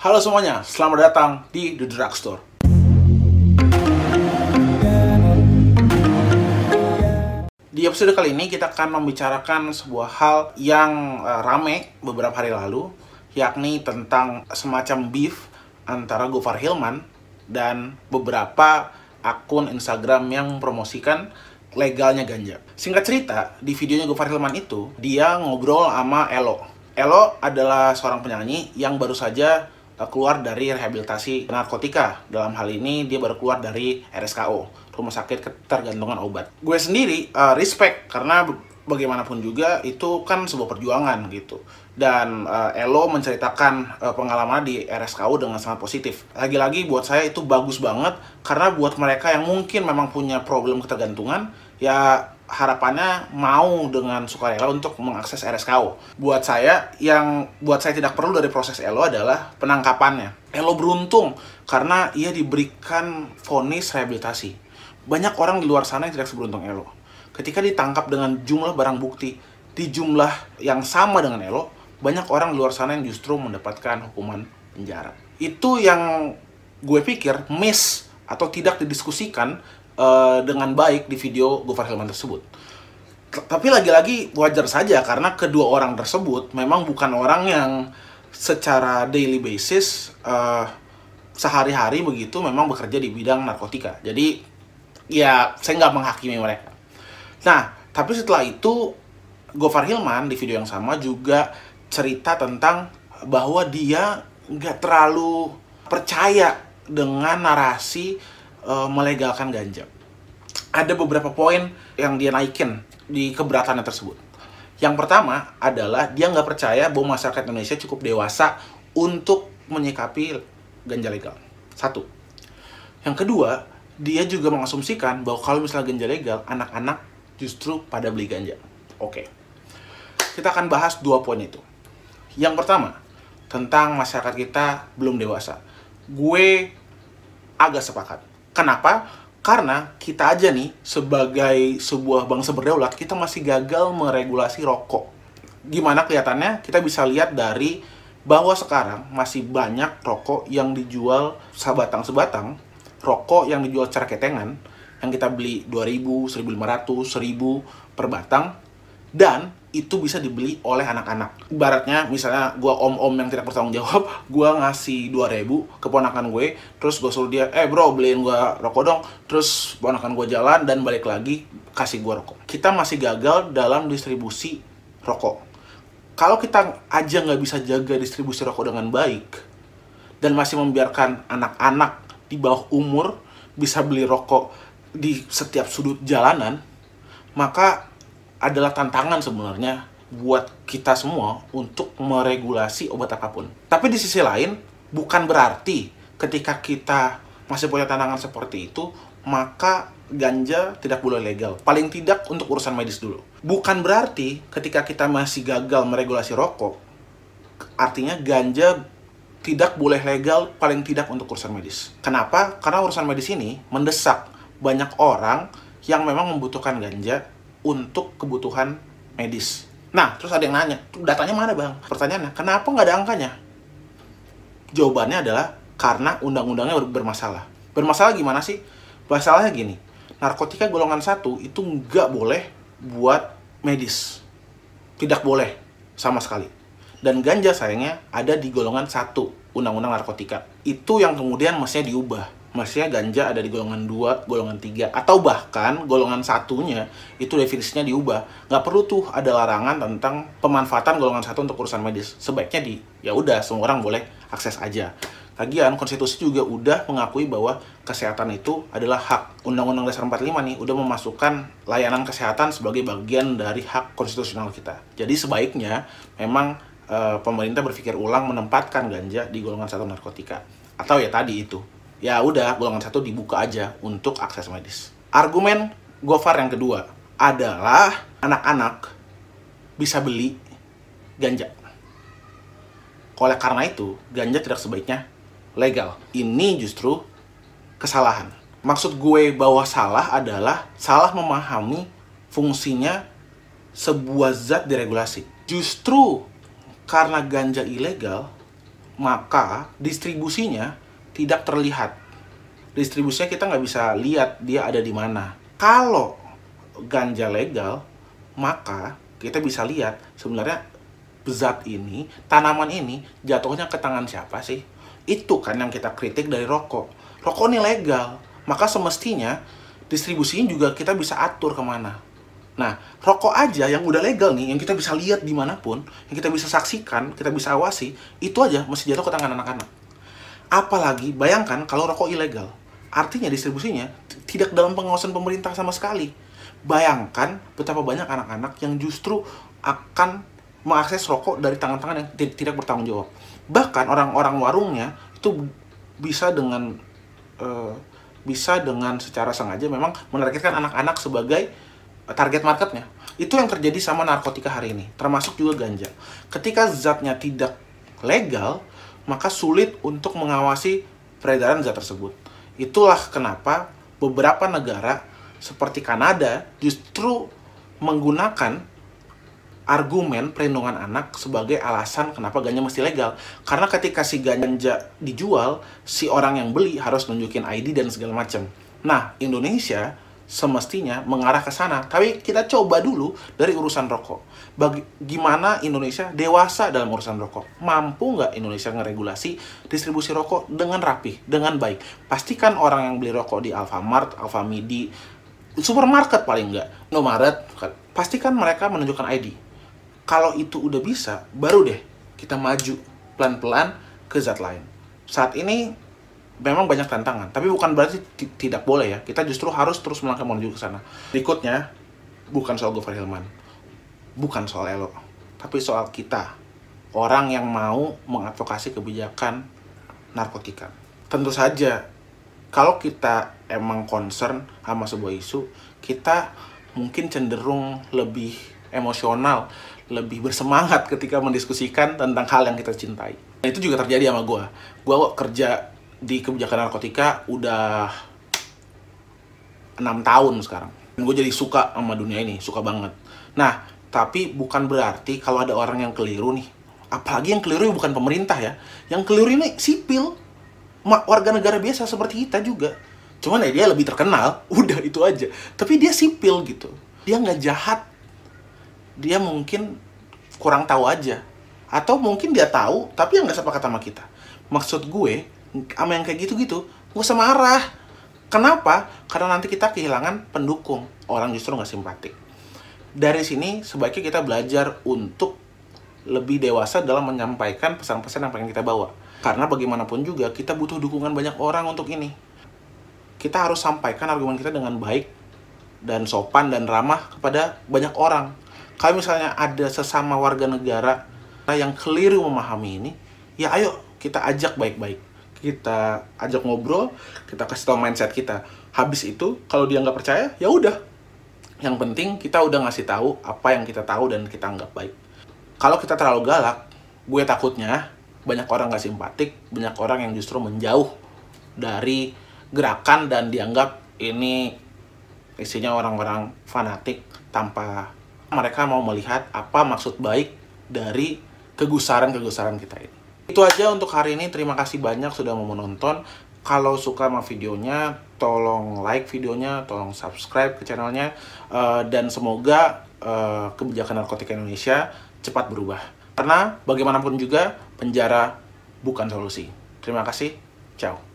Halo semuanya, selamat datang di The Drugstore. Di episode kali ini kita akan membicarakan sebuah hal yang uh, rame beberapa hari lalu, yakni tentang semacam beef antara Gofar Hilman dan beberapa akun Instagram yang mempromosikan legalnya ganja. Singkat cerita, di videonya Gofar Hilman itu, dia ngobrol sama Elo. Elo adalah seorang penyanyi yang baru saja keluar dari rehabilitasi narkotika. Dalam hal ini, dia baru keluar dari RSKO, Rumah Sakit Ketergantungan Obat. Gue sendiri uh, respect, karena bagaimanapun juga itu kan sebuah perjuangan gitu. Dan uh, Elo menceritakan uh, pengalaman di RSKU dengan sangat positif. Lagi-lagi buat saya itu bagus banget karena buat mereka yang mungkin memang punya problem ketergantungan ya harapannya mau dengan sukarela untuk mengakses RSKU. Buat saya, yang buat saya tidak perlu dari proses Elo adalah penangkapannya. Elo beruntung karena ia diberikan vonis rehabilitasi. Banyak orang di luar sana yang tidak seberuntung Elo. Ketika ditangkap dengan jumlah barang bukti di jumlah yang sama dengan Elo, banyak orang di luar sana yang justru mendapatkan hukuman penjara. Itu yang gue pikir miss atau tidak didiskusikan uh, dengan baik di video Gofar Hilman tersebut. Tapi lagi-lagi wajar saja karena kedua orang tersebut memang bukan orang yang secara daily basis uh, sehari-hari begitu memang bekerja di bidang narkotika. Jadi ya saya nggak menghakimi mereka. Nah, tapi setelah itu Gofar Hilman di video yang sama juga cerita tentang bahwa dia nggak terlalu percaya dengan narasi uh, melegalkan ganja. Ada beberapa poin yang dia naikin di keberatannya tersebut. Yang pertama adalah dia nggak percaya bahwa masyarakat Indonesia cukup dewasa untuk menyikapi ganja legal. Satu. Yang kedua, dia juga mengasumsikan bahwa kalau misalnya ganja legal, anak-anak justru pada beli ganja. Oke. Kita akan bahas dua poin itu. Yang pertama, tentang masyarakat kita belum dewasa. Gue agak sepakat. Kenapa? Karena kita aja nih sebagai sebuah bangsa berdaulat, kita masih gagal meregulasi rokok. Gimana kelihatannya? Kita bisa lihat dari bahwa sekarang masih banyak rokok yang dijual sebatang-sebatang, rokok yang dijual secara ketengan, yang kita beli 2000, 1500, 1000 per batang dan itu bisa dibeli oleh anak-anak. Ibaratnya misalnya gua om-om yang tidak bertanggung jawab, gua ngasih 2000 ke ponakan gue, terus gue suruh dia, "Eh, bro, beliin gua rokok dong." Terus ponakan gue jalan dan balik lagi kasih gua rokok. Kita masih gagal dalam distribusi rokok. Kalau kita aja nggak bisa jaga distribusi rokok dengan baik dan masih membiarkan anak-anak di bawah umur bisa beli rokok di setiap sudut jalanan, maka adalah tantangan sebenarnya buat kita semua untuk meregulasi obat apa pun. Tapi di sisi lain, bukan berarti ketika kita masih punya tantangan seperti itu, maka ganja tidak boleh legal. Paling tidak untuk urusan medis dulu. Bukan berarti ketika kita masih gagal meregulasi rokok, artinya ganja tidak boleh legal paling tidak untuk urusan medis. Kenapa? Karena urusan medis ini mendesak banyak orang yang memang membutuhkan ganja untuk kebutuhan medis. Nah, terus ada yang nanya, datanya mana bang? Pertanyaannya, kenapa nggak ada angkanya? Jawabannya adalah karena undang-undangnya bermasalah. Bermasalah gimana sih? Masalahnya gini, narkotika golongan satu itu nggak boleh buat medis. Tidak boleh sama sekali. Dan ganja sayangnya ada di golongan satu undang-undang narkotika. Itu yang kemudian mestinya diubah maksudnya ganja ada di golongan 2, golongan 3 atau bahkan golongan satunya itu definisinya diubah. Nggak perlu tuh ada larangan tentang pemanfaatan golongan satu untuk urusan medis. Sebaiknya di ya udah semua orang boleh akses aja. Lagian konstitusi juga udah mengakui bahwa kesehatan itu adalah hak. Undang-Undang Dasar 45 nih udah memasukkan layanan kesehatan sebagai bagian dari hak konstitusional kita. Jadi sebaiknya memang e, pemerintah berpikir ulang menempatkan ganja di golongan satu narkotika. Atau ya tadi itu ya udah golongan satu dibuka aja untuk akses medis. Argumen Gofar yang kedua adalah anak-anak bisa beli ganja. Oleh karena itu, ganja tidak sebaiknya legal. Ini justru kesalahan. Maksud gue bahwa salah adalah salah memahami fungsinya sebuah zat diregulasi. Justru karena ganja ilegal, maka distribusinya tidak terlihat. Distribusinya kita nggak bisa lihat dia ada di mana. Kalau ganja legal, maka kita bisa lihat sebenarnya zat ini, tanaman ini jatuhnya ke tangan siapa sih? Itu kan yang kita kritik dari rokok. Rokok ini legal, maka semestinya distribusinya juga kita bisa atur ke mana. Nah, rokok aja yang udah legal nih, yang kita bisa lihat di mana pun, yang kita bisa saksikan, kita bisa awasi, itu aja mesti jatuh ke tangan anak-anak. Apalagi, bayangkan kalau rokok ilegal. Artinya distribusinya tidak dalam pengawasan pemerintah sama sekali. Bayangkan betapa banyak anak-anak yang justru akan mengakses rokok dari tangan-tangan yang tidak bertanggung jawab. Bahkan orang-orang warungnya itu bisa dengan uh, bisa dengan secara sengaja memang menargetkan anak-anak sebagai target marketnya. Itu yang terjadi sama narkotika hari ini, termasuk juga ganja. Ketika zatnya tidak legal, maka sulit untuk mengawasi peredaran zat tersebut. Itulah kenapa beberapa negara seperti Kanada justru menggunakan argumen perlindungan anak sebagai alasan kenapa ganja mesti legal. Karena ketika si ganja dijual, si orang yang beli harus nunjukin ID dan segala macam. Nah, Indonesia semestinya mengarah ke sana. Tapi kita coba dulu dari urusan rokok. Bagi, gimana Indonesia dewasa dalam urusan rokok? Mampu nggak Indonesia ngeregulasi distribusi rokok dengan rapi, dengan baik? Pastikan orang yang beli rokok di Alfamart, Alfamidi, supermarket paling nggak, Indomaret, pastikan mereka menunjukkan ID kalau itu udah bisa, baru deh kita maju pelan-pelan ke zat lain. Saat ini memang banyak tantangan, tapi bukan berarti tidak boleh ya. Kita justru harus terus melangkah menuju ke sana. Berikutnya, bukan soal Gofar Hilman, bukan soal Elo, tapi soal kita, orang yang mau mengadvokasi kebijakan narkotika. Tentu saja, kalau kita emang concern sama sebuah isu, kita mungkin cenderung lebih emosional, lebih bersemangat ketika mendiskusikan tentang hal yang kita cintai. Nah, itu juga terjadi sama gue. Gue kerja di kebijakan narkotika udah enam tahun sekarang. Dan gue jadi suka sama dunia ini, suka banget. Nah, tapi bukan berarti kalau ada orang yang keliru nih, apalagi yang keliru bukan pemerintah ya, yang keliru ini sipil, warga negara biasa seperti kita juga. Cuman ya dia lebih terkenal, udah itu aja. Tapi dia sipil gitu. Dia nggak jahat dia mungkin kurang tahu aja atau mungkin dia tahu tapi yang nggak sepakat sama kita maksud gue sama yang kayak gitu-gitu gue usah marah. Kenapa? Karena nanti kita kehilangan pendukung. Orang justru nggak simpatik. Dari sini sebaiknya kita belajar untuk lebih dewasa dalam menyampaikan pesan-pesan yang pengen kita bawa. Karena bagaimanapun juga kita butuh dukungan banyak orang untuk ini. Kita harus sampaikan argumen kita dengan baik dan sopan dan ramah kepada banyak orang. Kalau misalnya ada sesama warga negara yang keliru memahami ini, ya ayo kita ajak baik-baik. Kita ajak ngobrol, kita kasih tau mindset kita. Habis itu, kalau dia nggak percaya, ya udah. Yang penting kita udah ngasih tahu apa yang kita tahu dan kita anggap baik. Kalau kita terlalu galak, gue takutnya banyak orang nggak simpatik, banyak orang yang justru menjauh dari gerakan dan dianggap ini isinya orang-orang fanatik tanpa mereka mau melihat apa maksud baik dari kegusaran-kegusaran kita ini. Itu aja untuk hari ini. Terima kasih banyak sudah mau menonton. Kalau suka sama videonya, tolong like videonya, tolong subscribe ke channelnya, uh, dan semoga uh, kebijakan narkotika Indonesia cepat berubah. Karena bagaimanapun juga penjara bukan solusi. Terima kasih. Ciao.